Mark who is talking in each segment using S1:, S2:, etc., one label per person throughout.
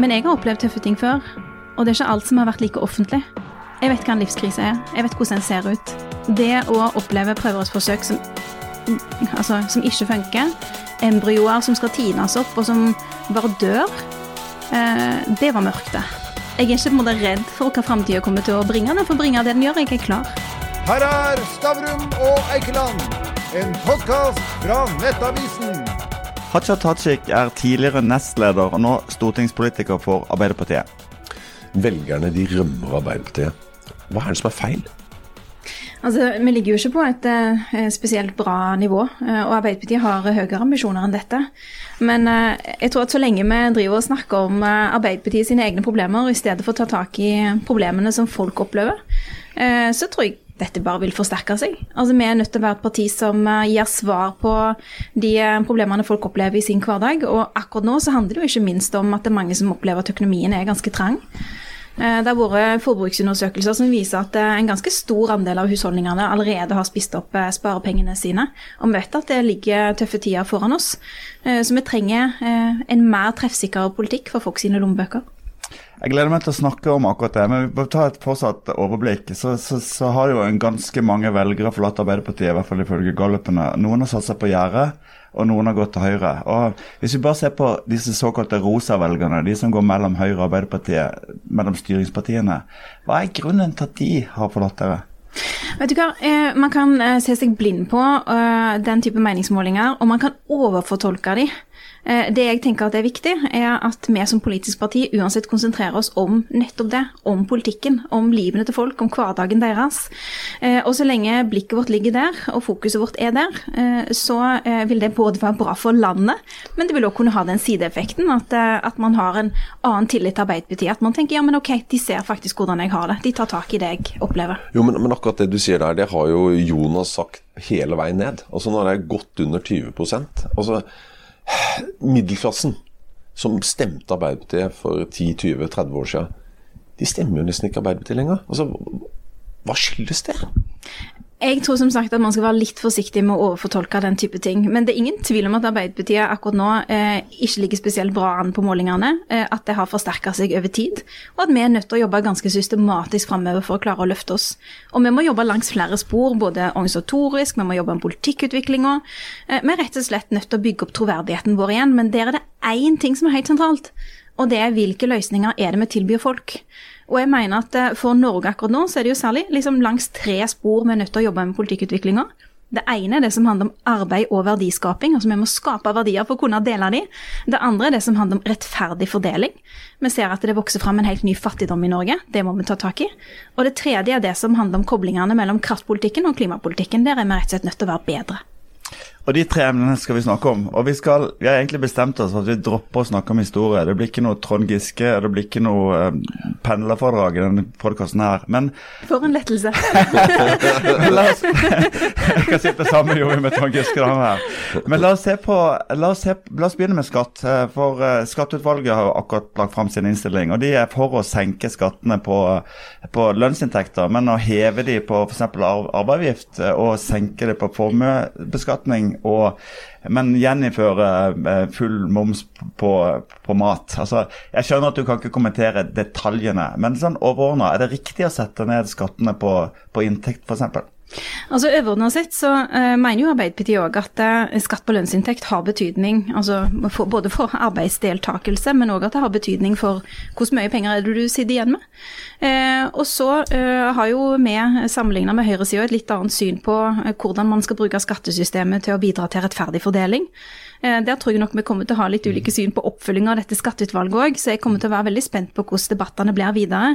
S1: Men jeg har opplevd tøffe ting før, og det er ikke alt som har vært like offentlig. Jeg vet hva en livskrise er, jeg vet hvordan den ser ut. Det å oppleve prøverørsforsøk som, altså, som ikke funker, embryoer som skal tines opp, og som bare dør, eh, det var mørkt, det. Jeg er ikke på en måte redd for hva framtida kommer til å bringe. Den får bringe det den gjør, jeg er klar.
S2: Her er Stavrum og Eikeland, en podkast fra Nettavisen.
S3: Hadia Tajik er tidligere nestleder og nå stortingspolitiker for Arbeiderpartiet.
S4: Velgerne de rømmer Arbeiderpartiet. Hva er det som er feil?
S1: Altså, Vi ligger jo ikke på et eh, spesielt bra nivå, eh, og Arbeiderpartiet har høyere ambisjoner enn dette. Men eh, jeg tror at så lenge vi driver og snakker om Arbeiderpartiet sine egne problemer, i stedet for å ta tak i problemene som folk opplever, så tror jeg dette bare vil forsterke seg. Altså, Vi er nødt til å være et parti som uh, gir svar på de uh, problemene folk opplever i sin hverdag. Og akkurat nå så handler det jo ikke minst om at det er mange som opplever at økonomien er ganske trang. Uh, det har vært forbruksundersøkelser som viser at en ganske stor andel av husholdningene allerede har spist opp sparepengene sine. Og vi vet at det ligger tøffe tider foran oss. Så vi trenger en mer treffsikker politikk for folk sine lommebøker.
S3: Jeg gleder meg til å snakke om akkurat det, men vi ta et fortsatt overblikk. Så, så, så har jo en ganske mange velgere forlatt Arbeiderpartiet, i hvert fall ifølge gallupene. Noen har satt seg på gjerdet, og noen har gått til Høyre. Og Hvis vi bare ser på disse såkalte rosa-velgerne, de som går mellom Høyre og Arbeiderpartiet, mellom styringspartiene, hva er grunnen til at de har forlatt dere?
S1: Vet du hva, eh, Man kan eh, se seg blind på uh, den type meningsmålinger, og man kan overfortolke de. Eh, det jeg tenker at er viktig, er at vi som politisk parti uansett konsentrerer oss om nettopp det. Om politikken, om livene til folk, om hverdagen deres. Eh, og så lenge blikket vårt ligger der, og fokuset vårt er der, eh, så vil det både være bra for landet, men det vil òg kunne ha den sideeffekten at, at man har en annen tillit til Arbeiderpartiet. At man tenker ja, men ok, de ser faktisk hvordan jeg har det. De tar tak i det jeg opplever.
S4: Jo, men, men akkurat det du sier der, det har jo Jonas sagt hele veien ned. Altså Nå er det godt under 20 altså middelklassen som stemte Arbeiderpartiet for 10-20-30 år siden, de stemmer jo nesten ikke Arbeiderpartiet lenger. Altså, hva skyldes det?
S1: Jeg tror som sagt at man skal være litt forsiktig med å overfortolke den type ting. Men det er ingen tvil om at Arbeiderpartiet akkurat nå eh, ikke ligger spesielt bra an på målingene. Eh, at det har forsterka seg over tid. Og at vi er nødt til å jobbe ganske systematisk framover for å klare å løfte oss. Og vi må jobbe langs flere spor, både organisatorisk, vi må jobbe med politikkutviklinga. Eh, vi er rett og slett nødt til å bygge opp troverdigheten vår igjen. Men der er det én ting som er helt sentralt. Og det er hvilke løsninger er det vi tilbyr folk. Og jeg mener at eh, for Norge akkurat nå, så er det jo særlig liksom langs tre spor vi er nødt til å jobbe med politikkutviklinga. Det ene er det som handler om arbeid og verdiskaping, altså vi må skape verdier for å kunne dele de. Det andre er det som handler om rettferdig fordeling. Vi ser at det vokser fram en helt ny fattigdom i Norge, det må vi ta tak i. Og det tredje er det som handler om koblingene mellom kraftpolitikken og klimapolitikken. Der er vi rett og slett nødt til å være bedre.
S3: Og de tre emnene skal vi snakke om. Og vi, skal, vi har egentlig bestemt oss for at vi dropper å snakke om historie. Det blir ikke noe Trond Giske, det blir ikke noe uh, pendlerforedrag i denne podkasten her. Men
S1: For en lettelse.
S3: la oss, jeg kan sitte sammen gjorde vi med Trond Giske her. Men la oss, se på, la oss, se, la oss begynne med skatt. Eh, for uh, Skatteutvalget har akkurat lagt fram sin innstilling. Og de er for å senke skattene på, på lønnsinntekter, men å heve de på f.eks. arveavgift og senke det på og, men gjeninnføre eh, full moms på, på, mat. Altså, jeg skjønner at du kan ikke kommentere detaljene, men sånn overordna, er det riktig å sette ned skattene på, på inntekt f.eks.?
S1: Altså Overordna sett så uh, mener jo Arbeiderpartiet òg at uh, skatt på lønnsinntekt har betydning. altså for, Både for arbeidsdeltakelse, men òg at det har betydning for hvor mye penger er det du sitter igjen med. Uh, og så har jo vi sammenligna med høyresida et litt annet syn på hvordan man skal bruke skattesystemet til å bidra til rettferdig fordeling. Eh, der tror jeg nok vi kommer til å ha litt ulike syn på oppfølging av dette skatteutvalget òg, så jeg kommer til å være veldig spent på hvordan debattene blir videre.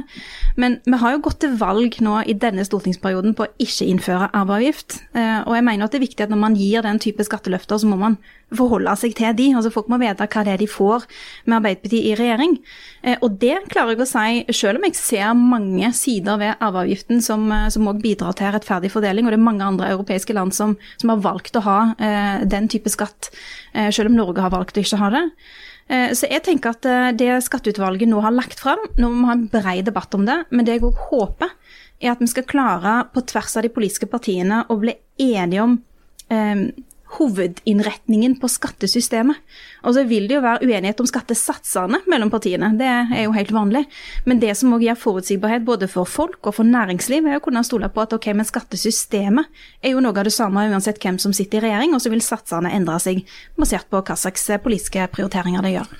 S1: Men vi har jo gått til valg nå i denne stortingsperioden på å ikke innføre arveavgift. Eh, og jeg mener at det er viktig at når man gir den type skatteløfter, så må man forholde seg til de. Altså Folk må vite hva det er de får med Arbeiderpartiet i regjering. Eh, og det klarer jeg å si, selv om jeg ser mange sider ved arveavgiften som òg bidrar til rettferdig fordeling, og det er mange andre europeiske land som, som har valgt å ha den type skatt Eh, selv om Norge har valgt å ikke ha det. Eh, så jeg tenker at eh, det skatteutvalget nå har lagt fram, nå må vi ha en bred debatt om det, men det jeg òg håper, er at vi skal klare på tvers av de politiske partiene å bli enige om hovedinnretningen på skattesystemet. Og så vil det jo være uenighet om skattesatsene mellom partiene, det er jo helt vanlig. Men det som òg gir forutsigbarhet både for folk og for næringsliv, er å kunne stole på at ok, men skattesystemet er jo noe av det samme uansett hvem som sitter i regjering, og så vil satsene endre seg basert på hva slags politiske prioriteringer de gjør.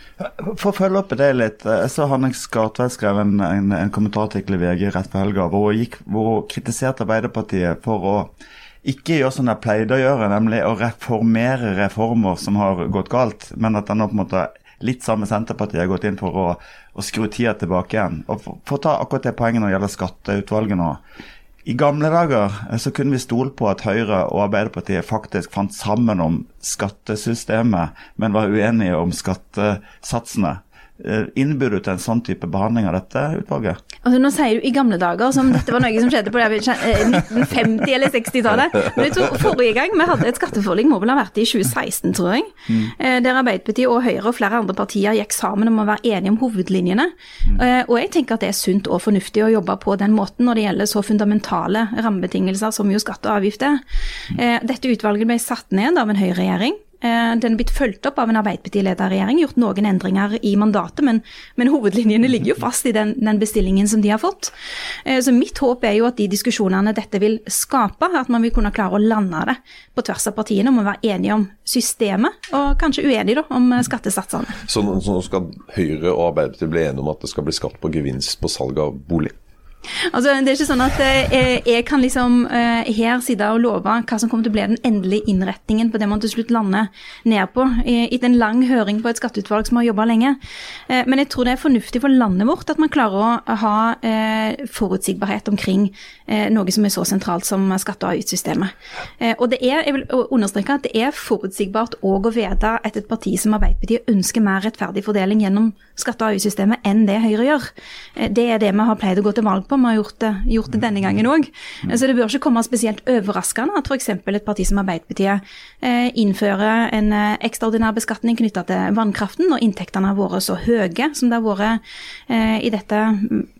S3: For å følge opp det litt, så har Hanne Skartvedt skrevet en, en, en kommentarartikkel i VG rett før helga hvor hun kritiserte Arbeiderpartiet for å ikke gjør som de pleide å gjøre, nemlig å reformere reformer som har gått galt, men at han nå på en måte litt samme Senterpartiet har gått inn for å, å skru tida tilbake igjen. Og for, å ta akkurat det poenget når det gjelder skatteutvalget nå. I gamle dager eh, så kunne vi stole på at Høyre og Arbeiderpartiet faktisk fant sammen om skattesystemet, men var uenige om skattesatsene. Eh, innbyr du til en sånn type behandling av dette utvalget?
S1: Altså Nå sier du i gamle dager som dette var noe som skjedde på 1950- eh, eller 60-tallet. Men jeg tror forrige gang vi hadde et skatteforlik, må vel ha vært i 2016, tror jeg. Mm. Eh, der Arbeiderpartiet og Høyre og flere andre partier gikk sammen om å være enige om hovedlinjene. Mm. Og jeg tenker at det er sunt og fornuftig å jobbe på den måten når det gjelder så fundamentale rammebetingelser som jo skatt og avgift er. Mm. Dette utvalget ble satt ned av en høyreregjering. Eh, den er blitt fulgt opp av en Arbeiderparti-ledet regjering, gjort noen endringer i mandatet, men, men hovedlinjene ligger jo fast i den, den, bestillingen som de har fått. Eh, så mitt håp er jo at de diskusjonene dette vil skape, at man vil kunne klare å lande det på tvers av partiene om å være enige om systemet, og kanskje uenige da, om skattesatsene.
S4: Så nå skal Høyre og Arbeiderpartiet bli enige om at det skal bli skatt på gevinst på salg av bolig?
S1: Altså, det er ikke sånn at eh, jeg kan liksom eh, her sitte og love hva som kommer til å bli den endelige innretningen på det man til slutt lander ned på, etter en lang høring på et skatteutvalg som har jobba lenge. Eh, men jeg tror det er fornuftig for landet vårt at man klarer å ha eh, forutsigbarhet omkring eh, noe som er så sentralt som skatte- og avgiftssystemet. Eh, og det er, jeg vil understreke at det er forutsigbart òg å vite at et parti som Arbeiderpartiet ønsker mer rettferdig fordeling gjennom skatte- og avgiftssystemet enn det Høyre gjør. det er det vi har pleid å gå til valg på. Vi har gjort det, gjort det denne gangen òg. Så det bør ikke komme spesielt overraskende at f.eks. et parti som Arbeiderpartiet eh, innfører en eh, ekstraordinær beskatning knytta til vannkraften, når inntektene har vært så høye som det har vært eh, i dette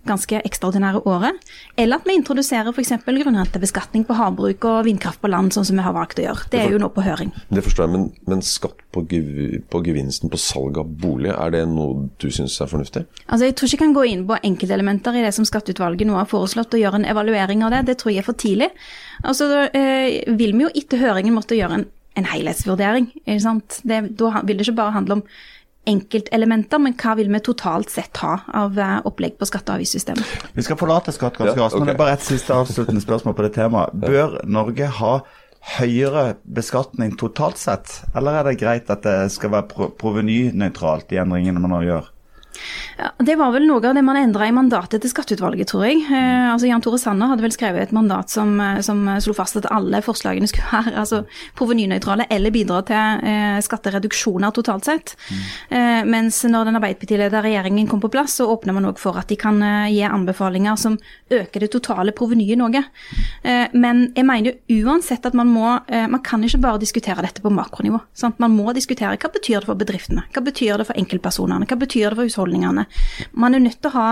S1: ganske ekstraordinære året. Eller at vi introduserer f.eks. grunnrentebeskatning på havbruk og vindkraft på land, sånn som vi har valgt å gjøre. Det er jo nå på høring.
S4: Det forstår jeg, men, men skatt på, på, gevinsten på salg av bolig, er det noe du syns er fornuftig?
S1: Altså, Jeg tror ikke jeg kan gå inn på enkeltelementer i det som skatteutvalget nå har foreslått, å gjøre en evaluering av det. Det tror jeg er for tidlig. Altså, Da eh, vil vi jo etter høringen måtte gjøre en, en helhetsvurdering. Det, da vil det ikke bare handle om enkeltelementer, men hva vil vi totalt sett ha av eh, opplegg på skatte- og avgiftssystemet?
S3: Vi skal forlate skatt ganske raskt, ja, okay. men det er bare et siste avsluttende spørsmål på det temaet. Bør Norge ha høyere beskatning totalt sett, eller er det greit at det skal være provenynøytralt, de endringene man nå gjør?
S1: Ja, det var vel noe av det man endra i mandatet til skatteutvalget, tror jeg. Eh, altså Jan Tore Sanner hadde vel skrevet et mandat som, eh, som slo fast at alle forslagene skulle være altså, provenynøytrale eller bidra til eh, skattereduksjoner totalt sett. Mm. Eh, mens når den Arbeiderpartiledede regjeringen kom på plass, så åpner man òg for at de kan eh, gi anbefalinger som øker det totale provenyet noe. Eh, men jeg mener jo uansett at man må Man kan ikke bare diskutere dette på makronivå. Sant? Man må diskutere hva betyr det for bedriftene, hva betyr det for enkeltpersonene, hva betyr det for husholdningene. Man er nødt til å ha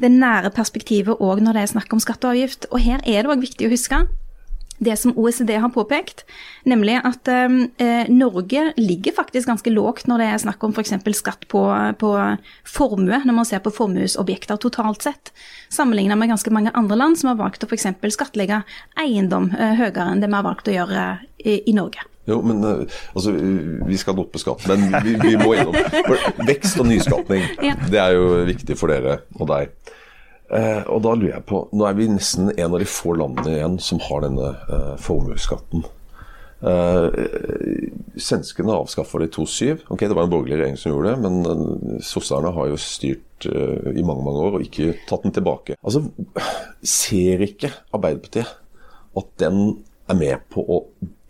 S1: det nære perspektivet òg når det er snakk om skatt og avgift. Og her er det òg viktig å huske det som OECD har påpekt, nemlig at eh, Norge ligger faktisk ganske lågt når det er snakk om f.eks. skatt på, på, formue, når man ser på formuesobjekter totalt sett, sammenlignet med ganske mange andre land som har valgt å f.eks. skattlegge eiendom eh, høyere enn det vi har valgt å gjøre i, i Norge.
S4: Jo, men eh, altså, Vi skal opp på skatt, men vi, vi må gjennom. Vekst og nyskapning, det er jo viktig for dere og deg. Eh, og da lurer jeg på, Nå er vi nesten en av de få landene igjen som har denne eh, formuesskatten. Eh, svenskene avskaffa det i 2007. Ok, Det var en borgerlig regjering som gjorde det, men eh, sosserne har jo styrt eh, i mange mange år og ikke tatt den tilbake. Altså, Ser ikke Arbeiderpartiet at den er med på å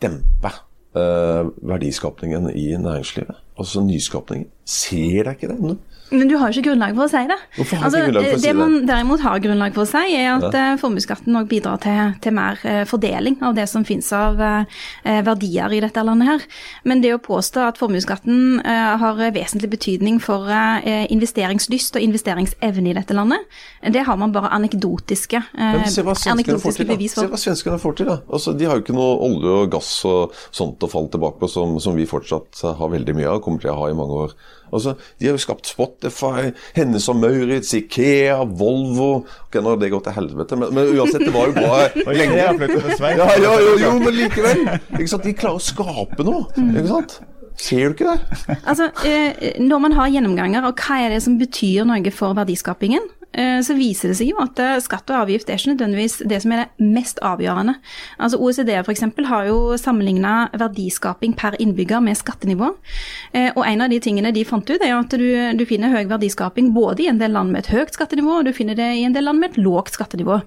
S4: dempe eh, verdiskapningen i næringslivet. Altså nyskapningen. Ser de ikke det?
S1: Men du har jo ikke grunnlag for å si det.
S4: Hvorfor har du ikke grunnlag for å si det?
S1: Det man derimot har grunnlag for å si, er at ja. formuesskatten òg bidrar til, til, mer eh, fordeling av det som finnes av eh, verdier i dette landet her. Men det å påstå at formuesskatten eh, har vesentlig betydning for eh, investeringslyst og investeringsevne i dette landet, det har man bare anekdotiske, eh, anekdotiske bevis
S4: Se hva svenskene får til, da. Altså, de har jo ikke noe olje og gass og sånt å falle tilbake på som, som vi fortsatt har veldig mye av, kommer til å ha i mange år. Altså, De har jo skapt Spotify, Hennes og Maurits, Ikea, Volvo Ok, Nå har det gått til helvete, men, men uansett, det var jo bra
S3: Og
S4: lenge. Ja, ja, jo, jo, men likevel. Ikke sant? De klarer å skape noe. Ikke sant? Ser du ikke det?
S1: Altså, eh, Når man har gjennomganger og hva er det som betyr noe for verdiskapingen, så viser det seg jo at eh, skatt og avgift er ikke nødvendigvis det som er det mest avgjørende. Altså OECD eksempel har jo sammenligna verdiskaping per innbygger med skattenivå. Eh, Og en av de tingene de fant ut, er at du, du finner høy verdiskaping både i en del land med et høyt skattenivå, og du finner det i en del land med et lågt skattenivå.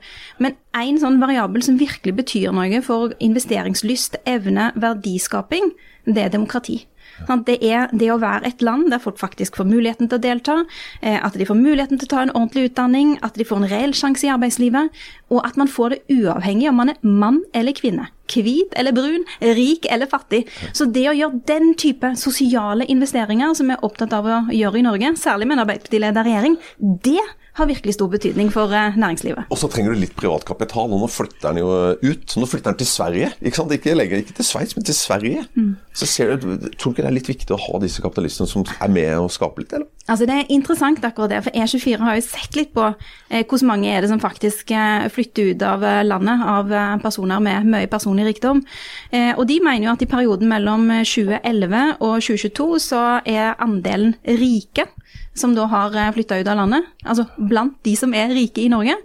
S1: Men en sånn variabel som virkelig betyr noe for investeringslyst, evne, verdiskaping, det er demokrati. Sant? Det er det å være et land der folk faktisk får muligheten til å delta, eh, at de får muligheten til å ta en ordentlig utdanning, at de får en reell sjanse i arbeidslivet, og at man får det uavhengig om man er mann eller kvinne. Hvit eller brun, rik eller fattig. Så det å gjøre den type sosiale investeringer som vi er opptatt av å gjøre i Norge, særlig med en Arbeiderparti-ledet regjering, det har virkelig stor betydning for eh, næringslivet.
S4: Og så trenger du litt privat kapital, og nå flytter den jo ut. Nå flytter den til Sverige. Ikke sant? Ikke, lenger, ikke til Sveits, men til Sverige. Så ser du, Tror du ikke det er litt viktig å ha disse kapitalistene som er med og skaper litt, eller?
S1: Altså Det er interessant akkurat det, for E24 har jo sett litt på eh, hvordan mange er det som faktisk eh, flytter ut av eh, landet av eh, personer med mye personlig rikdom. Eh, og de mener jo at i perioden mellom eh, 2011 og 2022 så er andelen rike som da har flytta ut av landet, altså blant de som er rike i Norge,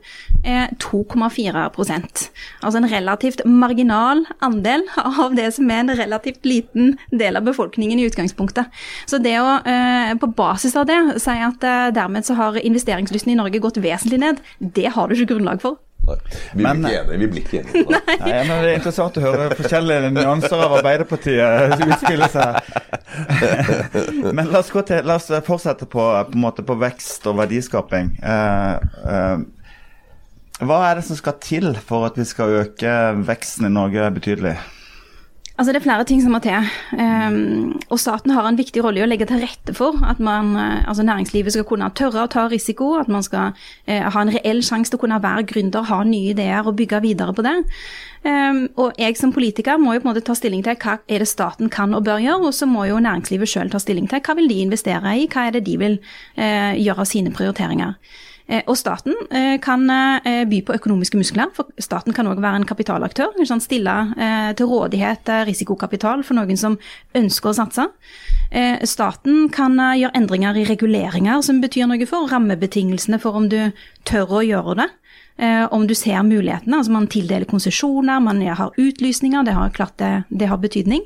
S1: er 2,4% Altså en relativt marginal andel av det som er en relativt liten del av befolkningen i utgangspunktet. Så det å eh, på basis av det si at eh, dermed så har investeringslysten i Norge gått vesentlig ned, det har du ikke grunnlag for.
S4: Nei. Vi blir
S3: Men-
S4: ikke enige. Vi blir ikke enige. Nei.
S3: Nei, men Det er interessant å høre forskjellige nyanser av Arbeiderpartiet utspille seg. Men la oss, gå til, la oss fortsette på, på, måte på vekst og verdiskaping. Eh, eh, hva er det som skal til for at vi skal øke veksten i Norge betydelig?
S1: Altså Det er flere ting som må til. Um, og staten har en viktig rolle i å legge til rette for at man, eh, altså næringslivet skal kunne tørre å ta risiko, at man skal uh, ha en reell sjanse til å kunne være gründer, ha nye ideer og bygge videre på det. Um, og jeg som politiker må jo på en måte ta stilling til hva er det staten kan og bør gjøre, og så må jo næringslivet sjøl ta stilling til hva vil de investere i, hva er det de vil uh, gjøre av sine prioriteringer. Eh, Og staten eh, kan eh, by på økonomiske muskler, for staten kan òg være en kapitalaktør. Stille til rådighet risikokapital for noen som ønsker å satse. Staten kan gjøre endringer i reguleringer som betyr noe for rammebetingelsene for om du tør å gjøre det. Om du ser mulighetene. altså Man tildeler konsesjoner, man har utlysninger. Det har klart det, det har betydning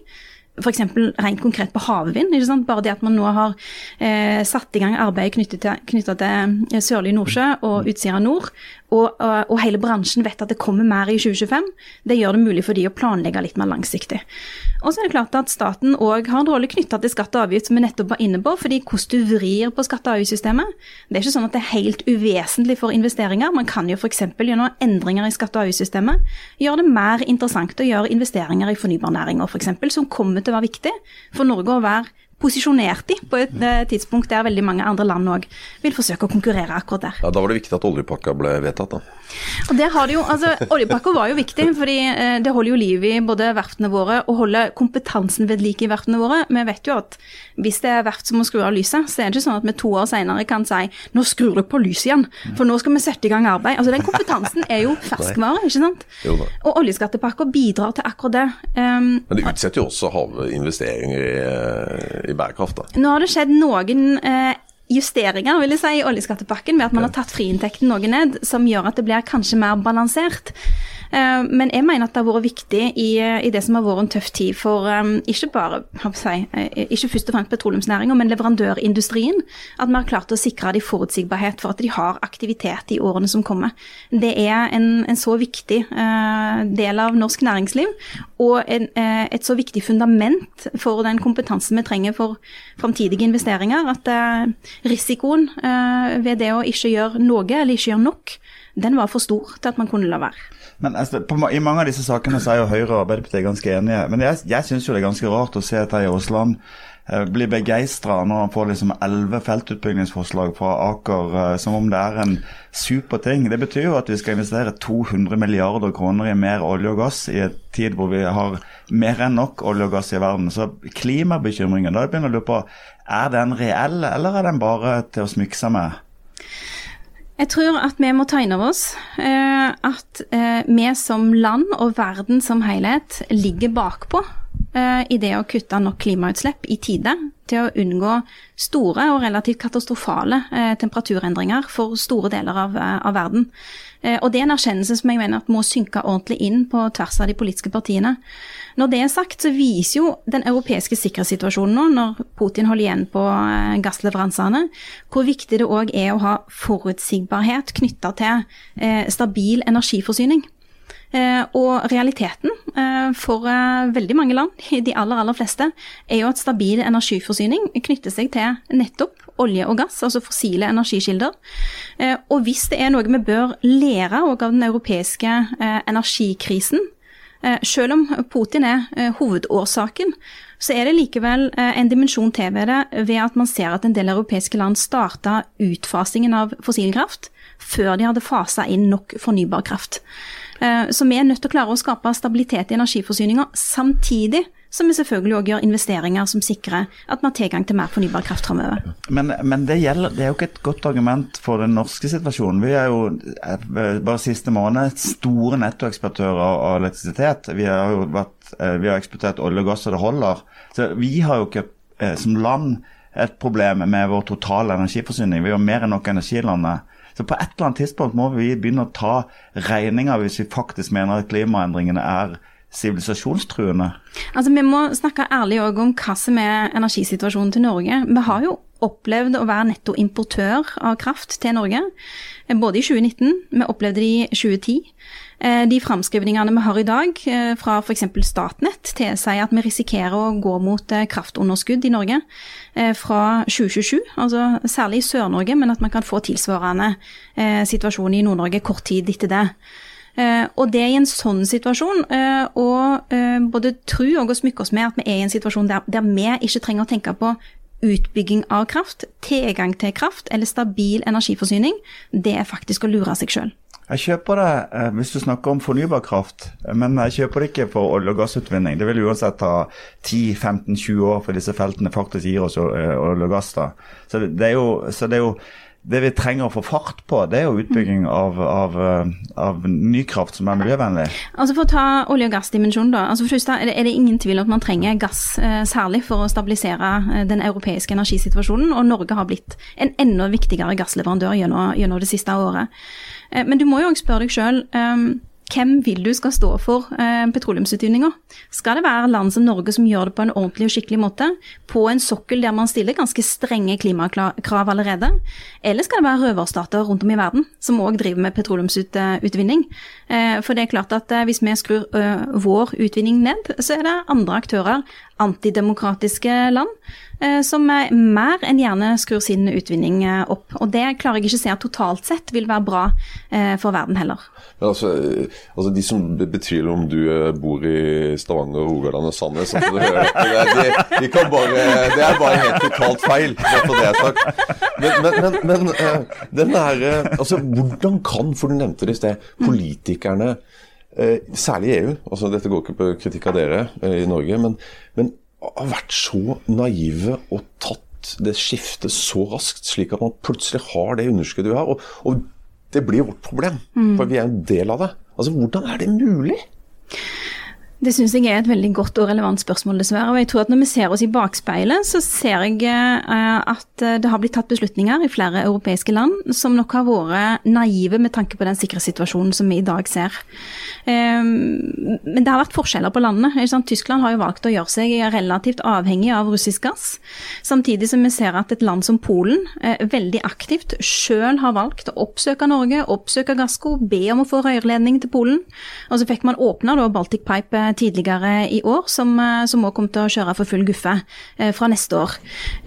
S1: f.eks. rent konkret på havvind. Bare det at man nå har eh, satt i gang arbeid knyttet til, til eh, Sørlige Nordsjø og Utsira Nord, og, og, hele bransjen vet at det kommer mer i 2025, det gjør det mulig for de å planlegge litt mer langsiktig. Og så er det klart at staten òg har en rolle knytta til skatt og avgift, som vi nettopp var inne på. fordi hvordan du vrir på skatte- og avgiftssystemet, det er ikke sånn at det er helt uvesentlig for investeringer. Man kan jo f.eks. gjennom endringer i skatte- og avgiftssystemet gjøre det mer interessant å gjøre investeringer i fornybarnæringer f.eks., som kommer til å være viktig for Norge å være posisjonert i på et eh, tidspunkt der veldig mange andre land òg vil forsøke å konkurrere akkurat der.
S4: Ja, Da var det viktig at oljepakka ble vedtatt, da.
S1: Og der har det jo, altså Oljepakka var jo viktig, fordi eh, det holder jo liv i både verftene våre og holder kompetansen ved like i verftene våre. Vi vet jo at hvis det er verft som må skru av lyset, så er det ikke sånn at vi to år senere kan si nå skrur dere på lyset igjen, for nå skal vi sette i gang arbeid. Altså Den kompetansen er jo ferskvare, ikke sant?
S4: Jo.
S1: Og oljeskattepakka bidrar til akkurat det. Um,
S4: Men det utsetter jo også havinvesteringer i, eh, i bærekraft, da.
S1: Nå har det skjedd noen eh, justeringer vil jeg si, i oljeskattepakken ved at man har tatt friinntekten noe ned, som gjør at det blir kanskje mer balansert. Eh, men jeg mener at det har vært viktig i, i det som har vært en tøff tid for um, ikke bare si, ikke først og fremst petroleumsnæringa, men leverandørindustrien. At vi har klart å sikre de forutsigbarhet for at de har aktivitet i årene som kommer. Det er en, en så viktig del av norsk næringsliv, og en, et så viktig fundament for den kompetansen vi trenger for framtidige investeringer, at risikoen ved det å ikke gjøre noe eller ikke gjøre nok, den var for stor til at man kunne la være.
S3: Men altså, på, I mange av disse sakene så er jo Høyre og Arbeiderpartiet ganske enige. Men jeg, jeg syns det er ganske rart å se Terje Aasland eh, blir begeistra når han får liksom elleve feltutbyggingsforslag fra Aker, eh, som om det er en super ting. Det betyr jo at vi skal investere 200 milliarder kroner i mer olje og gass i en tid hvor vi har mer enn nok olje og gass i verden. Så klimabekymringen, da begynner jeg å lure på er den reell, eller er den bare til å smykke seg med?
S1: Jeg tror at vi må ta inn over oss eh, at eh, vi som land og verden som helhet ligger bakpå eh, i det å kutte nok klimautslipp i tide til å unngå store og relativt katastrofale eh, temperaturendringer for store deler av, eh, av verden. Eh, og det er en erkjennelse som jeg mener at må synke ordentlig inn på tvers av de politiske partiene. Når det er sagt, så viser jo den europeiske sikkerhetssituasjonen nå, når Putin holder igjen på eh, gassleveransene, hvor viktig det òg er å ha forutsigbarhet knytta til eh, stabil energiforsyning. Eh, og realiteten for veldig mange land, de aller, aller fleste, er jo at stabil energiforsyning knytter seg til nettopp olje og gass, altså fossile energikilder. Og hvis det er noe vi bør lære av den europeiske energikrisen, selv om Putin er eh, hovedårsaken, så er det likevel eh, en dimensjon til ved det ved at man ser at en del europeiske land starta utfasingen av fossilkraft før de hadde fasa inn nok fornybar kraft. Så vi er nødt til å klare å skape stabilitet i energiforsyninga samtidig som vi selvfølgelig òg gjør investeringer som sikrer at vi har tilgang til mer fornybar kraft framover.
S3: Men, men det, gjelder, det, er jo ikke et godt argument for den norske situasjonen. Vi er jo eh, bare siste måned store nettoeksportører av elektrisitet. Vi har jo vært, eh, vi har eksportert olje og gass så det holder. Så vi har jo ikke eh, som land et problem med vår totale energiforsyning. Vi har mer enn nok energi i landet. Så på et eller annet tidspunkt må vi begynne å ta regninga hvis vi faktisk mener at klimaendringene er sivilisasjonstruende?
S1: Altså, Vi må snakke ærlig òg om hva som er energisituasjonen til Norge. Vi har jo opplevd å være nettoimportør av kraft til Norge, eh, både i 2019, vi opplevde det i 2010. Eh, de framskrivningene vi har i dag eh, fra f.eks. Statnett tilsier at vi risikerer å gå mot kraftunderskudd i Norge fra 2027, altså særlig i Sør-Norge, men at man kan få tilsvarende situasjon i Nord-Norge kort tid etter det. Eh, og det er i en sånn situasjon å eh, eh, både tro og å smykke oss med at vi er i en situasjon der, der vi ikke trenger å tenke på utbygging av kraft, tilgang til kraft eller stabil energiforsyning, det er faktisk å lure seg sjøl.
S3: Jeg kjøper det hvis du snakker om fornybar kraft, men jeg kjøper det ikke for olje- og gassutvinning. Det vil uansett ta 10-15-20 år for disse feltene faktisk gir oss olje og gass. da. Så det er jo, det er jo det vi trenger å få fart på, det er jo utbygging av, av, eh, av ny kraft som er miljøvennlig.
S1: Altså For å ta olje- og gassdimensjonen, da. Altså for første er det, ingen tvil om at man trenger gass, eh, særlig for å stabilisere eh, den europeiske energisituasjonen. Og Norge har blitt en enda viktigere gassleverandør gjennom, gjennom det siste året. Men du må jo òg spørre deg sjøl. Hvem vil du skal stå for eh, petroleumsutvinninga? Skal det være land som Norge som gjør det på en ordentlig og skikkelig måte, på en sokkel der man stiller ganske strenge klimakrav allerede? Eller skal det være røverstater rundt om i verden som òg driver med petroleumsutvinning? Eh, for det er klart at eh, hvis vi skrur eh, vår utvinning ned, så er det andre aktører, antidemokratiske land, Eh, som mer enn gjerne skrur sin utvinning eh, opp. Og det klarer jeg ikke å se at totalt sett vil være bra eh, for verden heller.
S4: Men altså, altså De som betviler om du bor i Stavanger, Rogaland og Sandnes det, de, de bare, det er bare helt totalt feil. Men, men, men, men den der, altså, hvordan kan, for du nevnte det i sted, politikerne Særlig i EU, altså dette går ikke på kritikk av dere i Norge, men, men har vært så naive og tatt det skiftet så raskt, slik at man plutselig har det underskuddet vi har. Og, og det blir vårt problem, mm. for vi er en del av det. Altså, Hvordan er det mulig?
S1: Det syns jeg er et veldig godt og relevant spørsmål, dessverre. Og jeg tror at når vi ser oss i bakspeilet, så ser jeg eh, at eh, det har blitt tatt beslutninger i flere europeiske land som nok har vært naive med tanke på den sikkerhetssituasjonen som vi i dag ser. Ehm, men det har vært forskjeller på landene. Tyskland har jo valgt å gjøre seg relativt avhengig av russisk gass. Samtidig som vi ser at et land som Polen eh, veldig aktivt sjøl har valgt å oppsøke Norge, oppsøke Gassco, be om å få rørledning til Polen. Og så fikk man åpna Baltic Pipe tidligere i år, som, eh, som også til å kjøre for full guffe eh, fra neste år.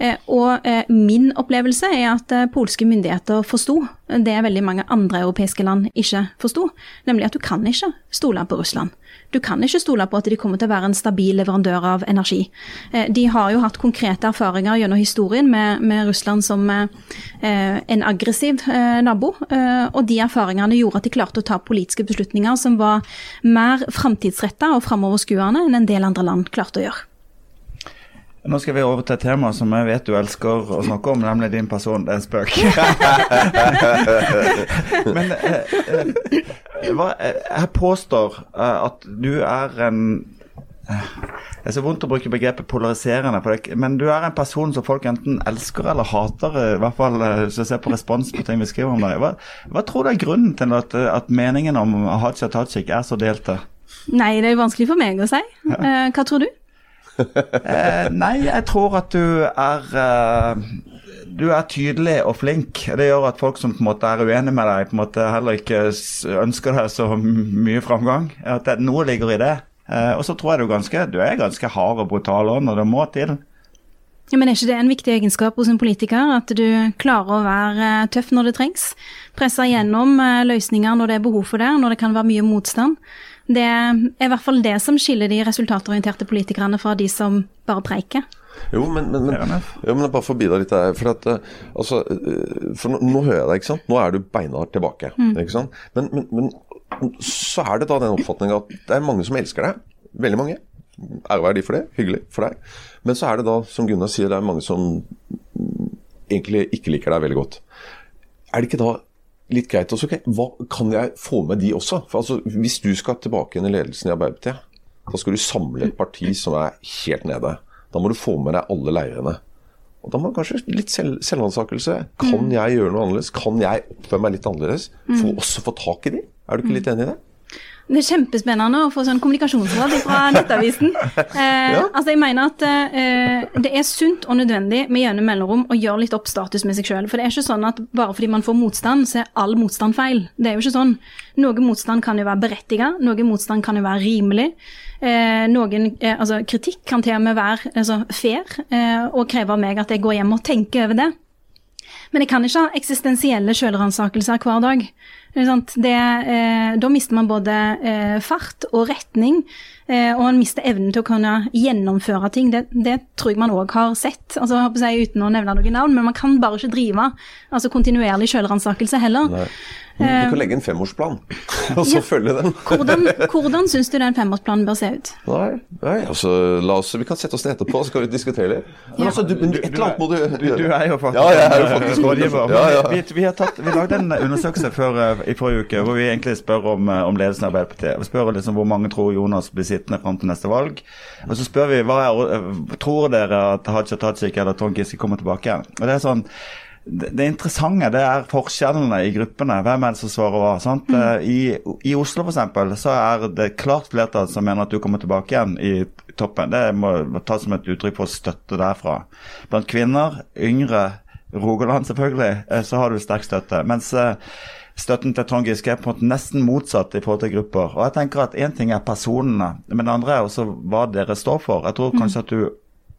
S1: Eh, og min opplevelse er at polske myndigheter forsto det veldig mange andre europeiske land ikke forsto, nemlig at du kan ikke stole på Russland. Du kan ikke stole på at de kommer til å være en stabil leverandør av energi. De har jo hatt konkrete erfaringer gjennom historien med, med Russland som en aggressiv nabo, og de erfaringene gjorde at de klarte å ta politiske beslutninger som var mer framtidsretta og framoverskuende enn en del andre land klarte å gjøre.
S3: Nå skal vi over til et tema som jeg vet du elsker å snakke om, nemlig din person. Det er en spøk. Men eh, eh, hva, eh, jeg påstår eh, at du er en Det er så vondt å bruke begrepet polariserende, men du er en person som folk enten elsker eller hater, i hvert fall hvis du ser på respons på ting vi skriver om deg. Hva, hva tror du er grunnen til at, at meningen om Haja Tajik er så delte?
S1: Nei, det er jo vanskelig for meg å si. Hva tror du?
S3: Eh, nei, jeg tror at du er eh, du er tydelig og flink. Det gjør at folk som på en måte er uenige med deg, på en måte heller ikke ønsker deg så mye framgang. At det, noe ligger i det. Eh, og så tror jeg du, ganske, du er ganske hard og brutal òg når det må til.
S1: Ja, men Er ikke det en viktig egenskap hos en politiker? At du klarer å være tøff når det trengs? Presse gjennom løsninger når det er behov for det, når det kan være mye motstand. Det er i hvert fall det som skiller de resultatorienterte politikerne fra de som bare preiker.
S4: Jo, men, men, men, jo, men bare for å bidra litt der. For, at, eh, altså, eh, for nå, nå, hører jeg deg, ikke sant. Nå er du beinhardt tilbake. Mm. ikke sant? Men, men, så er det da den oppfatninga at det er mange som elsker deg. Veldig mange. Ære være de for det. Hyggelig for deg. Men så er det da, som Gunnar sier, det er mange som egentlig ikke liker deg veldig godt. Er det ikke da litt greit også, okay, hva kan jeg få med de også? For altså, Hvis du skal tilbake inn i ledelsen i Arbeiderpartiet, da skal du samle et parti som er helt nede. Da må du få med deg alle leirene. Og Da må du kanskje litt selv, selvransakelse. Kan mm. jeg gjøre noe annerledes? Kan jeg oppføre meg litt annerledes? For mm. også få tak i de? Er du ikke litt enig i det?
S1: Det er kjempespennende å få sånn kommunikasjonsråd fra Nettavisen. Eh, ja. altså jeg mener at eh, Det er sunt og nødvendig med jevne mellomrom å gjøre litt opp status med seg sjøl. For det er ikke sånn at bare fordi man får motstand, så er all motstand feil. Det er jo ikke sånn. Noe motstand kan jo være berettiget, noe motstand kan jo være rimelig. Eh, noen, eh, altså Kritikk kan til og med være altså, fair eh, og kreve av meg at jeg går hjem og tenker over det. Men jeg kan ikke ha eksistensielle sjølransakelser hver dag. Det, eh, da mister man både eh, fart og retning, og en mister evnen til å kunne gjennomføre ting. Det, det tror jeg man òg har sett, altså, jeg, uten å nevne noen navn. Men man kan bare ikke drive altså, kontinuerlig selvransakelse heller. Nei.
S4: Du kan eh, legge en femårsplan, og så ja. følge den.
S1: hvordan hvordan syns du den femårsplanen bør se ut?
S4: Nei, nei altså, la oss, Vi kan sette oss ned etterpå, så skal vi diskutere litt. Men, ja. altså, du, du, et eller annet må du
S3: Du, du er jo faktisk,
S4: ja, jeg er jo faktisk rådgiver.
S3: Ja, vi, vi, har tatt, vi lagde en undersøkelse før, i forrige uke hvor vi egentlig spør om, om ledelsen av Arbeiderpartiet. Vi spør liksom hvor mange tror Jonas blir sittende fram til neste valg. Og så spør vi hva er, uh, tror dere at Haja Tajik eller Trond Giske kommer tilbake. Og det er sånn det interessante det er forskjellene i gruppene. Hvem er det som svarer hva? sant? Mm. Eh, I, I Oslo f.eks. så er det klart flertall som mener at du kommer tilbake igjen i toppen. Det må tas som et uttrykk for støtte derfra. Blant kvinner, yngre, Rogaland selvfølgelig, eh, så har du sterk støtte. Mens eh, støtten til Trond Giske er på en måte nesten motsatt i forhold til grupper. Og jeg tenker at Én ting er personene, men det andre er også hva dere står for. Jeg tror mm. kanskje at du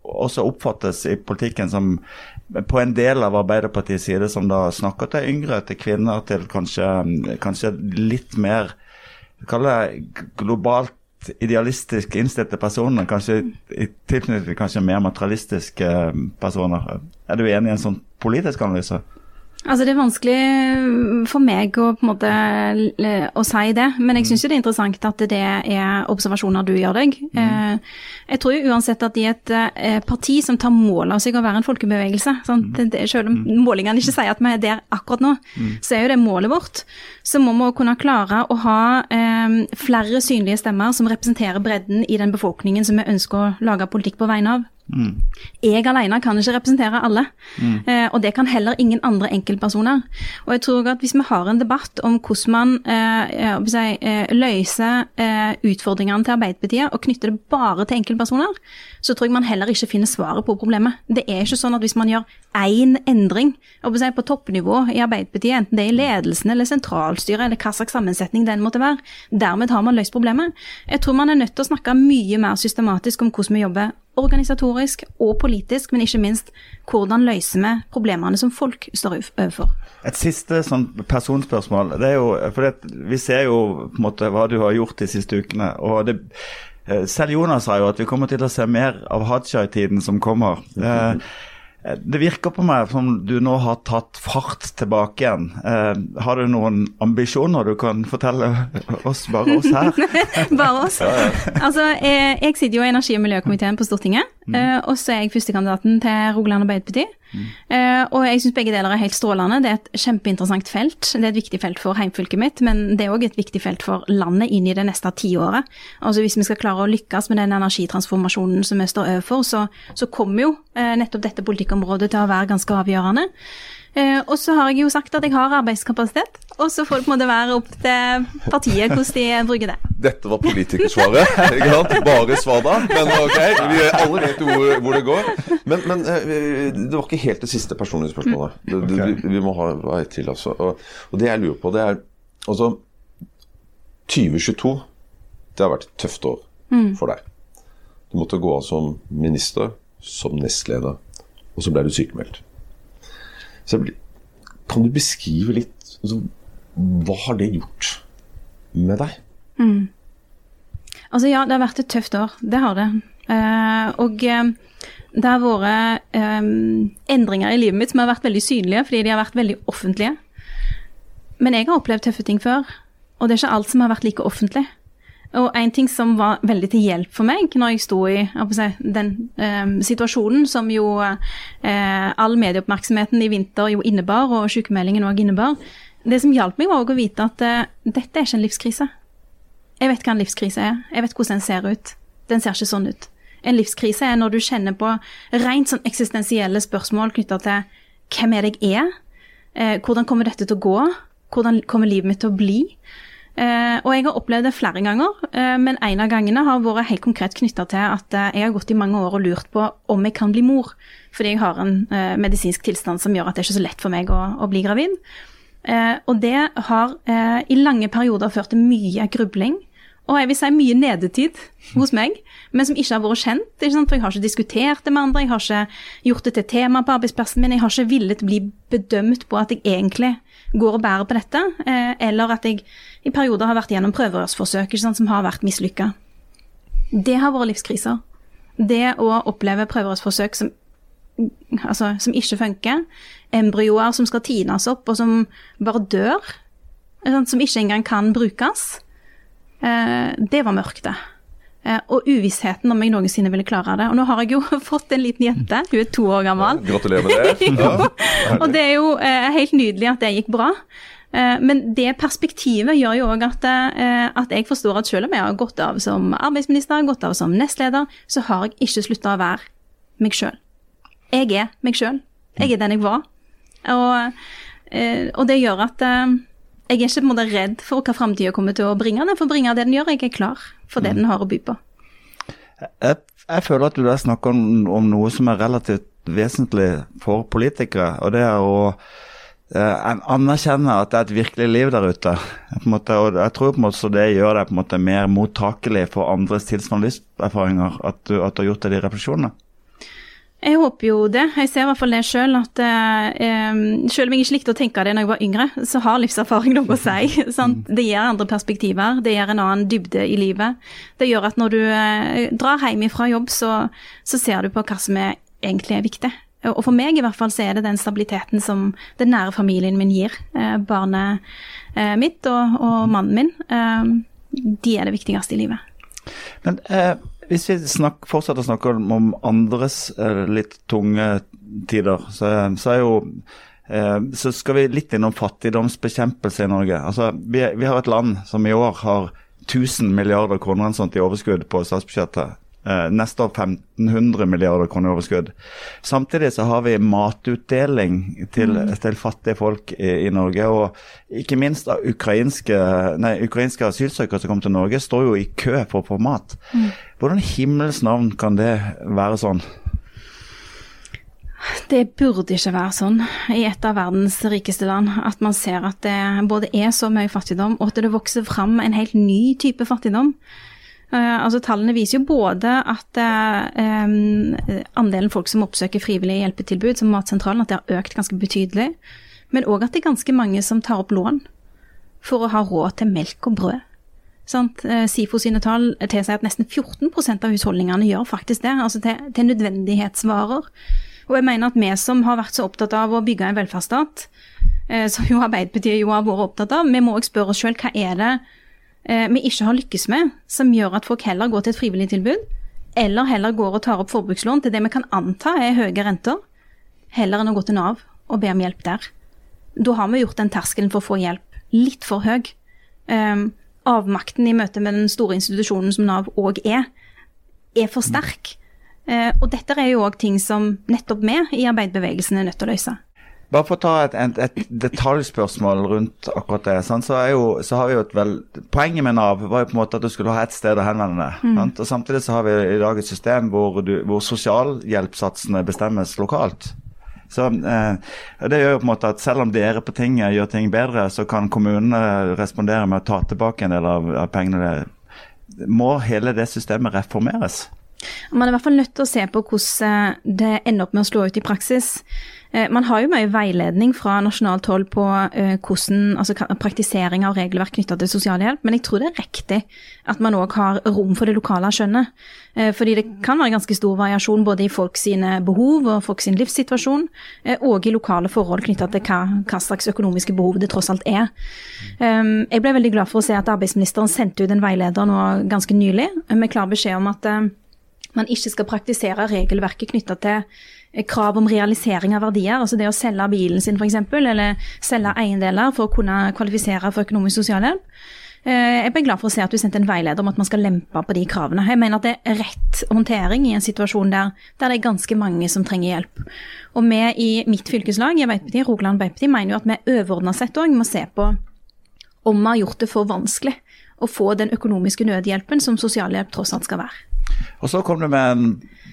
S3: også oppfattes i politikken som på en del av Arbeiderpartiets side som da snakker til yngre, til kvinner, til kanskje, kanskje litt mer globalt idealistisk innstilte personer, kanskje i tilknytning kanskje mer materialistiske personer. Er du enig i en sånn politisk analyse?
S1: Altså Det er vanskelig for meg å på en måte å si det, men jeg syns det er interessant at det er observasjoner du gjør deg. Mm. Jeg tror jo uansett at i et eh, parti som tar mål av seg å være en folkebevegelse, sant? det, selv om målingene ikke sier at vi er der akkurat nå, mm. så er jo det målet vårt. Så må vi kunne klare å ha eh, flere synlige stemmer som representerer bredden i den befolkningen som vi ønsker å lage politikk på vegne av. Mm. Jeg alene kan ikke representere alle, mm. eh, og det kan heller ingen andre enkeltpersoner. Og jeg tror at Hvis vi har en debatt om hvordan man eh, si, eh, løser eh, utfordringene til Arbeiderpartiet og knytter det bare til enkeltpersoner, så tror jeg man heller ikke finner svaret på problemet. Det er ikke sånn at hvis man gjør én endring si, på toppnivå i Arbeiderpartiet, enten det er i ledelsen eller sentralstyret eller hva slags sammensetning den måtte være, dermed har man løst problemet. Jeg tror man er nødt til å snakke mye mer systematisk om hvordan vi jobber organisatorisk og politisk, men ikke minst hvordan løser vi problemene som folk står overfor.
S3: Et siste sånn personspørsmål. det er jo, for det, Vi ser jo på en måte hva du har gjort de siste ukene. og det eh, selv Jonas sa jo at vi kommer til å se mer av Haja i tiden som kommer. Eh, det virker på meg som du nå har tatt fart tilbake igjen. Eh, har du noen ambisjoner du kan fortelle oss, bare oss her?
S1: bare oss? Altså, jeg, jeg sitter jo i energi- og miljøkomiteen på Stortinget. Mm. Eh, og så er jeg førstekandidaten til Rogaland Arbeiderparti. Eh, og jeg syns begge deler er helt strålende. Det er et kjempeinteressant felt. Det er et viktig felt for heimfylket mitt, men det er òg et viktig felt for landet inn i det neste tiåret. Altså hvis vi skal klare å lykkes med den energitransformasjonen som vi står overfor, så, så kommer jo eh, nettopp dette politikkområdet til å være ganske avgjørende. Eh, og så har jeg jo sagt at jeg har arbeidskapasitet, og så får det på en måte være opp til partiet hvordan de bruker det.
S4: Dette var politikersvaret, ikke sant? Bare svar da. Men ok, vi alle vet jo hvor, hvor, det går. Men, men, eh, det var ikke helt det siste personlige spørsmålet. Det, det, vi, vi, må ha et til, altså. Og, og, det jeg lurer på, det er altså 2022, det har vært et tøft år mm. for deg. Du måtte gå av som minister, som nestleder, og så ble du sykemeldt. Så kan du beskrive litt altså, Hva har det gjort med deg? Mm.
S1: Altså ja, det har vært et tøft år. Det har det. Uh, og uh, det har vært uh, endringer i livet mitt som har vært veldig synlige, fordi de har vært veldig offentlige. Men jeg har opplevd tøffe ting før, og det er ikke alt som har vært like offentlig. Og en ting som var veldig til hjelp for meg når jeg sto i si, den eh, situasjonen som jo eh, all medieoppmerksomheten i vinter jo innebar, og sykemeldingen òg innebar, det som hjalp meg, var å vite at eh, dette er ikke en livskrise. Jeg vet hva en livskrise er. Jeg vet hvordan den ser ut. Den ser ikke sånn ut. En livskrise er når du kjenner på rent sånn eksistensielle spørsmål knytta til hvem er det jeg er? Eh, hvordan kommer dette til å gå? Hvordan kommer livet mitt til å bli? Eh, og jeg har opplevd det flere ganger, eh, men en av gangene har vært helt konkret knytta til at eh, jeg har gått i mange år og lurt på om jeg kan bli mor. Fordi jeg har en eh, medisinsk tilstand som gjør at det er ikke så lett for meg å, å bli gravid. Eh, og det har eh, i lange perioder ført til mye grubling. Og jeg vil si mye nedetid hos meg, men som ikke har vært kjent. For jeg har ikke diskutert det med andre, jeg har ikke gjort det til tema på arbeidsplassen min. Jeg har ikke villet bli bedømt på at jeg egentlig går og bærer på dette, eller at jeg i perioder har vært gjennom prøverørsforsøk som har vært mislykka. Det har vært livskriser. Det å oppleve prøverørsforsøk som, altså, som ikke funker, embryoer som skal tines opp, og som bare dør, som ikke engang kan brukes, eh, det var mørkt, det. Eh, og uvissheten om jeg noensinne ville klare det. Og nå har jeg jo fått en liten jente, hun er to år gammel.
S4: Gratulerer med det.
S1: Ja. og det er jo eh, helt nydelig at det gikk bra. Eh, men det perspektivet gjør jo òg at, at, jeg forstår at selv om jeg har gått av som arbeidsminister, gått av som nestleder, så har jeg ikke slutta å være meg sjøl. Jeg er meg sjøl. Jeg er den jeg var. Og, og, det gjør at jeg er ikke på en måte redd for hva framtida kommer til å bringe. Den får bringe det den gjør. Jeg er klar for det mm. den har å by på.
S3: Jeg, jeg føler at du der snakker om, om noe som er relativt vesentlig for politikere, og det er å eh, anerkjenne at det er et virkelig liv der ute. Måte, og jeg tror på en måte det gjør deg på en måte mer mottakelig for andres tilsvarende livserfaringer, at du, at du har gjort deg de refleksjonene.
S1: Jeg håper jo det. Jeg ser i hvert fall det sjøl. At eh, selv om jeg ikke likte å tenke det når jeg var yngre, så har livserfaring noe å si. Sant? Det gir andre perspektiver, det gir en annen dybde i livet. Det gjør at når du eh, drar hjem fra jobb, så, så ser du på hva som er egentlig er viktig. Og for meg i hvert fall så er det den stabiliteten som den nære familien min gir. Eh, barnet eh, mitt og, og mannen min, eh, de er det viktigste i livet.
S3: Men eh, hvis vi snakk, fortsetter å snakke om andres eh, litt tunge tider, så, så jo eh, så skal vi litt innom fattigdomsbekjempelse i Norge. Altså, vi, vi har et land som i år har 1000 milliarder kroner i overskudd på statsbudsjettet. Eh, neste år 1500 milliarder kroner overskudd. Samtidig så har vi matutdeling til, mm. til fattige folk i, i, Norge. Og ikke minst ukrainske, nei, ukrainske asylsøkere som kommer til Norge, står jo i kø for å få mat. Mm. Hvordan i himmels navn kan det være sånn?
S1: Det burde ikke være sånn i et av verdens rikeste land at man ser at det både er så mye fattigdom, og at det vokser fram en helt ny type fattigdom. Uh, altså Tallene viser jo både at uh, um, andelen folk som oppsøker frivillige hjelpetilbud, som Matsentralen, at det har økt ganske betydelig. Men òg at det er ganske mange som tar opp lån for å ha råd til melk og brød. Sant? SIFO sine tall tilsier at nesten 14% av husholdningene gjør faktisk det. Altså til, til nødvendighetsvarer. Og jeg mener at vi som har vært så opptatt av å bygge en velferdsstat, eh, som jo Arbeiderpartiet jo har vært opptatt av, vi må også spørre oss sjøl hva er det eh, vi ikke har lykkes med, som gjør at folk heller går til et frivillig tilbud, eller heller går og tar opp forbrukslån til det vi kan anta er høye renter, heller enn å gå til Nav og be om hjelp der. Da har vi gjort den terskelen for å få hjelp litt for høy. Um, avmakten i møte med den store institusjonen som Nav òg er, er for sterk. Eh, og dette er jo òg ting som nettopp vi i arbeiderbevegelsen er nødt til å løse.
S3: Bare for å ta et, et, et detaljspørsmål rundt akkurat det. Så, jo, så, har vi jo et vel, Poenget med Nav var jo på en måte at du skulle ha et sted å henvende deg. Mm. Og Samtidig så har vi i dag et system hvor, du, hvor sosialhjelpssatsene bestemmes lokalt. Så eh, Det gjør jo på en måte at selv om dere på tinget gjør ting bedre, så kan kommunene respondere med å ta tilbake en del av, av pengene. Må hele det systemet reformeres?
S1: Man er i hvert fall nødt til å se på hvordan eh, det ender opp med å slå ut i praksis. Eh, man har jo mye veiledning fra nasjonalt hold på eh, hvordan, altså praktisering av regelverk knytta til sosialhjelp, men jeg tror det er riktig at man òg har rom for det lokale skjønnet. Fordi det kan være ganske stor variasjon både i folk sine behov og folk sin livssituasjon, og i lokale forhold knytta til hva, hva, slags økonomiske behov det tross alt er. Jeg ble veldig glad for å se at arbeidsministeren sendte ut en veileder nå ganske nylig med klar beskjed om at man ikke skal praktisere regelverket knytta til eh, krav om realisering av verdier, altså det å selge bilen sin f.eks., eller selge eiendeler for å kunne kvalifisere for økonomisk sosialhjelp. Eh, jeg ble glad for å se at du sendte en veileder om at man skal lempe på de kravene. Jeg mener at det er rett håndtering i en situasjon der, der det er ganske mange som trenger hjelp. Og vi i mitt fylkeslag, i Arbeiderpartiet, Rogaland Arbeiderparti, mener jo at vi overordna sett òg må se på om vi har gjort det for vanskelig å få den økonomiske nødhjelpen som sosialhjelp tross alt skal være.
S3: Og så kom du med en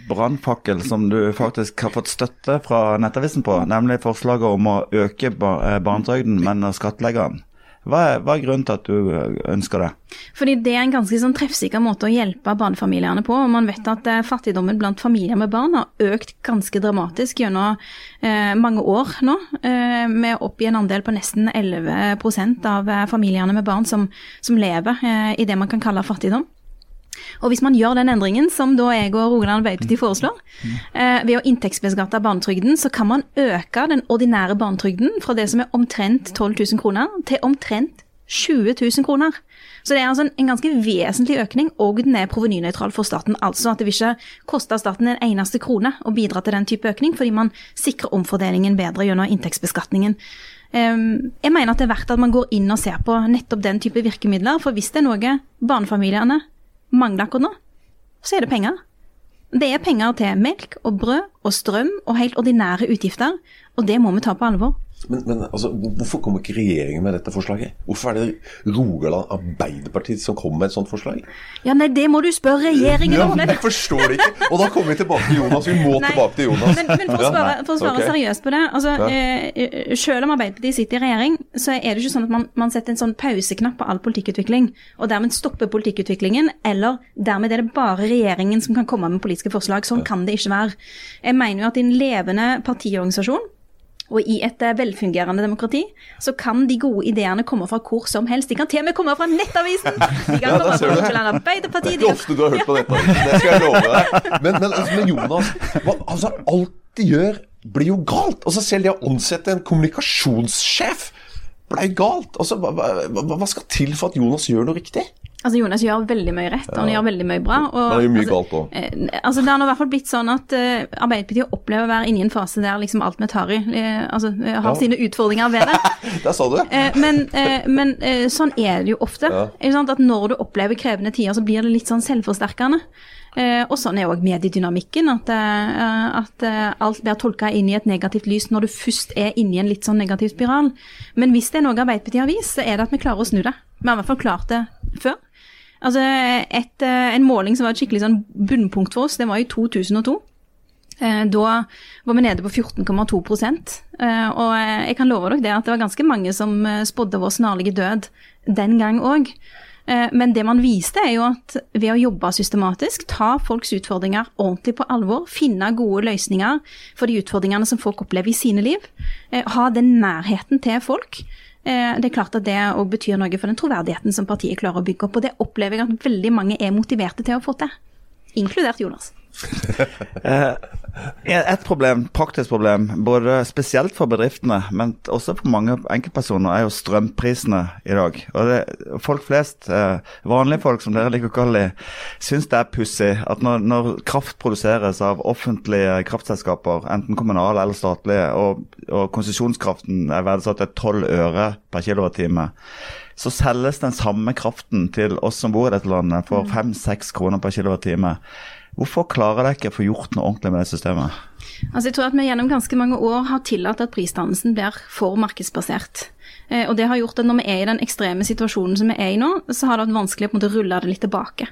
S3: brannfakkel som du faktisk har fått støtte fra Nettavisen på, nemlig forslaget om å øke eh, barnetrygden, men å skattlegge den. Hva er, hva er, grunnen til at du eh, ønsker det?
S1: Fordi Det er en ganske sånn treffsikker måte å hjelpe barnefamiliene på. og Man vet at eh, fattigdommen blant familier med barn har økt ganske dramatisk gjennom eh, mange år nå. Eh, med opp i en andel på nesten 11% av familiene med barn som, som lever eh, i det man kan kalle fattigdom. Og hvis man gjør den endringen, som da jeg og Rogaland Arbeiderparti foreslår, eh, ved å inntektsbeskatte barnetrygden, så kan man øke den ordinære barnetrygden fra det som er omtrent 12 000 kroner, til omtrent 20 000 kroner. Så det er altså en, en ganske vesentlig økning, og den er provenynøytral for staten. Altså at det vil ikke koste staten en eneste krone å bidra til den type økning, fordi man sikrer omfordelingen bedre gjennom inntektsbeskatningen. Um, jeg mener at det er verdt at man går inn og ser på nettopp den type virkemidler, for hvis det er noe barnefamiliene mangler akkurat nå, så er det penger. Det er penger til melk og brød og strøm og helt ordinære utgifter, og det må vi ta på alvor.
S4: Men, men altså, hvorfor kommer ikke regjeringen med dette forslaget? Hvorfor er det Rogaland Arbeiderparti som kommer med et sånt forslag?
S1: Ja, nei, Det må du spørre regjeringen
S4: om. Ja, jeg forstår det ikke. Og da kommer vi tilbake til Jonas. Vi må nei, tilbake til Jonas.
S1: Men, men for å svare, for å svare okay. seriøst på det. altså, eh, Selv om Arbeiderpartiet sitter i regjering, så er det ikke sånn at man, man setter en sånn pauseknapp på all politikkutvikling, og dermed stopper politikkutviklingen, eller dermed er det bare regjeringen som kan komme med politiske forslag. Sånn kan det ikke være. Jeg mener jo at i en levende partiorganisasjon og i et eh, velfungerende demokrati så kan de gode ideene komme fra hvor som helst. De kan til og med komme fra Nettavisen! De kan komme fra Rogaland Arbeiderparti.
S4: Det er ofte du har hørt på Nettavisen, det skal jeg love deg. Men, men, altså, men Jonas, hva, altså alt de gjør, blir jo galt. Altså Selv det å ansette en kommunikasjonssjef blei galt. Altså, hva, hva, hva skal til for at Jonas gjør noe riktig?
S1: Altså Jonas gjør veldig mye rett, og han gjør veldig mye bra. Og,
S4: Han gjør mye
S1: altså,
S4: galt også.
S1: eh, altså Det har nå i hvert fall blitt sånn at eh, Arbeiderpartiet opplever å være inne i en fase der liksom alt vi tar i, eh, altså eh, har
S4: Ja.
S1: sine utfordringer ved det.
S4: Der sa du det.
S1: Eh, men men sånn er det jo ofte.
S4: Ja.
S1: Ikke sant? At når du opplever krevende tider, så blir det litt sånn selvforsterkende. Og sånn er òg mediedynamikken. At, at alt blir tolka inn i et negativt lys når du først er inne i en litt sånn negativ spiral. Men hvis det er noe Arbeiderpartiet har vist, så er det at vi klarer å snu det. Vi har i hvert fall klart det før. Altså, et, eh, En måling som var et skikkelig sånn bunnpunkt for oss, det var i 2002. Eh, Da var vi nede på 14,2 eh, Og jeg kan love dere det at det var ganske mange som spådde vår snarlige død den gang òg. Men det man viste, er jo at ved å jobbe systematisk, ta folks utfordringer ordentlig på alvor, finne gode løsninger for de utfordringene som folk opplever i sine liv, ha den nærheten til folk, det er klart at det òg betyr noe for den troverdigheten som partiet klarer å bygge opp. Og det opplever jeg at veldig mange er motiverte til å få til. Inkludert Jonas.
S3: Eh, Et problem, praktisk problem, både spesielt for bedriftene, men også for mange enkeltpersoner, er jo strømprisene i dag. Og det, Folk flest, eh, vanlige folk som dere liker å kalle dem, syns det er pussig at når, når kraft produseres av offentlige kraftselskaper, enten kommunale eller statlige, og, og konsesjonskraften er verdsatt til 12 øre per kilowattime, så selges den samme kraften til oss som bor i dette landet for 5-6 kroner per kilowattime. Hvorfor klarer dere ikke å få gjort noe ordentlig med det systemet?
S1: Altså jeg tror at vi gjennom ganske mange år har tillatt at prisdannelsen blir for markedsbasert. Eh, og det har gjort at når vi er i den ekstreme situasjonen som vi er i nå, så har det vært vanskelig å på en måte rulle det litt tilbake.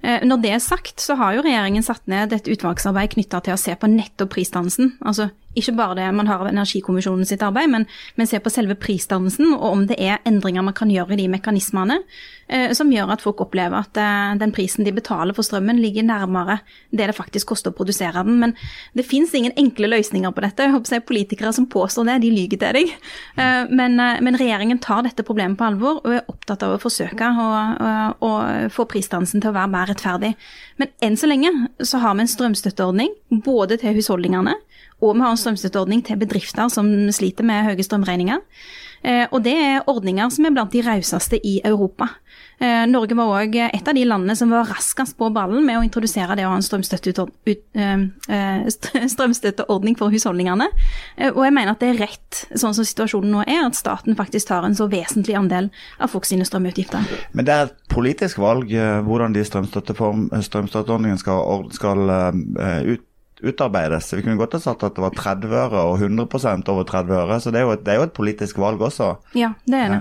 S1: Eh, når det er sagt, så har jo regjeringen satt ned et utvalgsarbeid knytta til å se på nettopp prisdannelsen. Altså ikke bare det man har av Energikommisjonen sitt arbeid, men, men se på selve prisdannelsen, og om det er endringer man kan gjøre i de mekanismene eh, som gjør at folk opplever at eh, den prisen de betaler for strømmen, ligger nærmere det det faktisk koster å produsere den. Men det fins ingen enkle løsninger på dette. Jeg håper jeg Politikere som påstår det, de lyver til deg. Eh, men, eh, men regjeringen tar dette problemet på alvor og er opptatt av å forsøke å, å, å få prisdannelsen til å være mer rettferdig. Men enn så lenge så har vi en strømstøtteordning både til husholdningene og vi har en strømstøtteordning til bedrifter som sliter med høye strømregninger. Eh, og det er ordninger som er blant de rauseste i Europa. Eh, Norge var òg et av de landene som var raskest på ballen med å introdusere det å ha en eh, st- strømstøtteordning for husholdningene. Og jeg mener at det er rett, sånn som situasjonen nå er, at staten faktisk tar en så vesentlig andel av folk sine strømutgifter.
S3: Men det er et politisk valg hvordan de strømstøtteordningene skal, skal ut, utarbeides. Vi kunne godt ha sagt at det var 30 øre og 100% over 30 øre, så det er, et, det er jo et politisk valg også.
S1: Ja, det er det.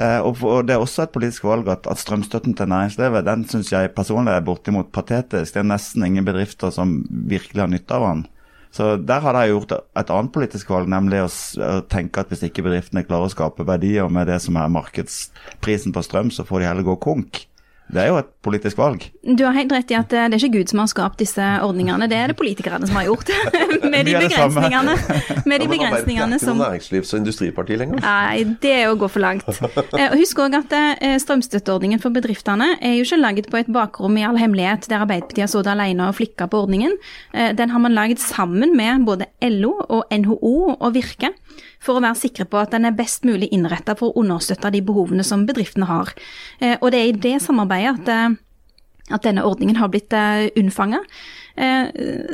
S3: Eh, og, og det er også et politisk valg at, at strømstøtten til næringslivet den syns jeg personlig er bortimot patetisk. Det er nesten ingen bedrifter som virkelig har nytte av den. Så der har de gjort et annet politisk valg, nemlig å tenke at hvis ikke bedriftene klarer å skape verdier med det som er markedsprisen på strøm, så får de heller gå konk. Det er jo et politisk valg.
S1: Du har helt rett i at det er ikke Gud som har skapt disse ordningene, det er det politikerne som har gjort. med de begrensningene, med de
S4: begrensningene som
S1: Det
S4: er ikke noe næringslivs- og industriparti lenger.
S1: Nei, det er å gå for langt. Eh, Husk òg at eh, strømstøtteordningen for bedriftene er jo ikke laget på et bakrom i all hemmelighet der Arbeiderpartiet har sittet alene og flikka på ordningen. Eh, Den har man laget sammen med både LO og NHO og Virke. For å være sikre på at den er best mulig innretta for å understøtte de behovene som bedriftene har. Eh, Og det er i det samarbeidet at eh, at denne ordningen har blitt uh, unnfanga.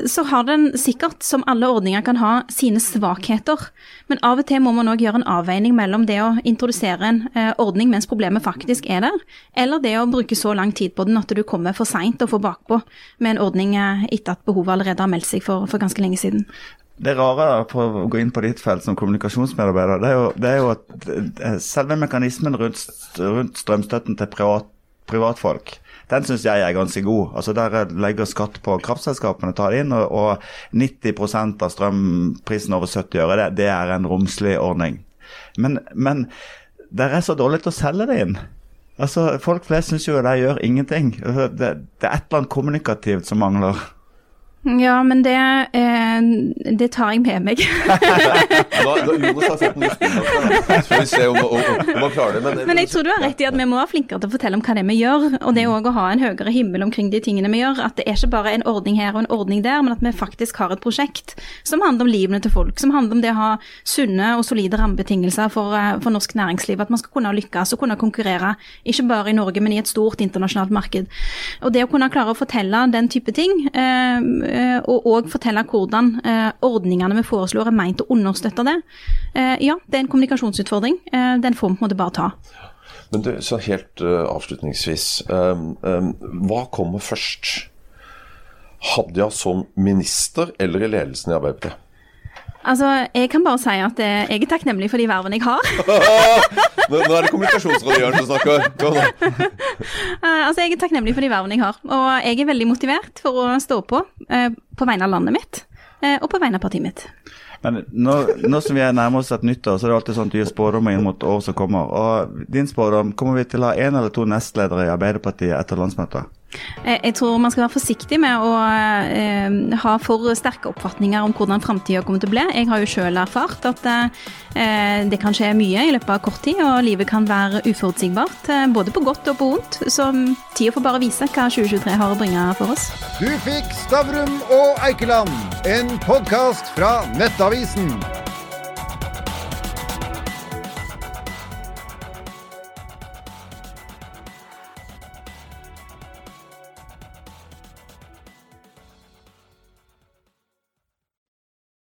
S1: så har den sikkert, som alle ordninger kan ha, sine svakheter. Men av og til må man òg gjøre en avveining mellom det å introdusere en eh, ordning mens problemet faktisk er der, eller det å bruke så lang tid på den at du kommer for seint og får bakpå med en ordning eh, etter at behovet allerede har meldt seg for, for ganske lenge siden.
S3: Det rare for å gå inn på ditt felt som kommunikasjonsmedarbeider, det er jo, det er jo at eh, selve mekanismen rundt, rundt strømstøtten til privat, privatfolk, den syns jeg er ganske god. Altså Der legger skatt på kraftselskapene, tar det inn, og, og 90% av strømprisen over 70 øre, det, det er en romslig ordning. Men, men dere er så dårlig til å selge det inn. Altså, Folk flest syns jo det gjør ingenting. Altså, Det, det er et eller annet kommunikativt som mangler.
S1: Ja, men det, eh, det tar jeg med meg.
S4: Da, da, Jonas har fått en luftekontakter, får vi se om, om, om han klarer det. Men,
S1: Men jeg tror du har rett i at vi må være flinkere til å fortelle om hva det er vi gjør. Og det òg å ha en høyere himmel omkring de tingene vi gjør. At det er ikke bare en ordning her og en ordning der, men at vi faktisk har et prosjekt som handler om livene til folk. Som handler om det å ha sunne og solide rammebetingelser for, eh, for norsk næringsliv. At man skal kunne lykkes og kunne konkurrere, ikke bare i Norge, men i et stort internasjonalt marked. Og det å kunne klare å fortelle den type ting, eh, og òg fortelle hvordan eh, ordningene vi foreslår er meint å understøtte det, eh, ja, det er en kommunikasjonsutfordring. Eh, den får vi på en måte bare ta.
S4: Men du, så helt avslutningsvis. Um, um, hva kommer først? Hadia som minister eller i ledelsen i Arbeiderpartiet?
S1: Altså, Jeg kan bare si at eh, jeg er takknemlig for de vervene jeg har.
S4: Nå, nå er det kommunikasjonsrådgiveren som snakker. Kom da.
S1: Eh, altså, Jeg er takknemlig for de vervene jeg har. Og jeg er veldig motivert for å stå på eh, på vegne av landet mitt eh, og på vegne av partiet mitt.
S3: Men nå, nå som vi er nærmer oss et nyttår, så er det alltid sånn at du gir spådommer inn mot året som kommer. Og din spådom, kommer vi til å ha én eller to nestledere i Arbeiderpartiet etter landsmøtet?
S1: Eh, Jeg tror man skal være forsiktig med å eh, ha for sterke oppfatninger om hvordan framtida kommer til å bli. Jeg har jo sjøl erfart at eh, det kan skje mye i løpet av kort tid, og livet kan være uforutsigbart. Eh, både på godt og på vondt. Så tida får bare vise hva 2023 har å bringe for oss.
S2: Du fikk Stavrum og Eikeland, en podkast fra Nettavisen.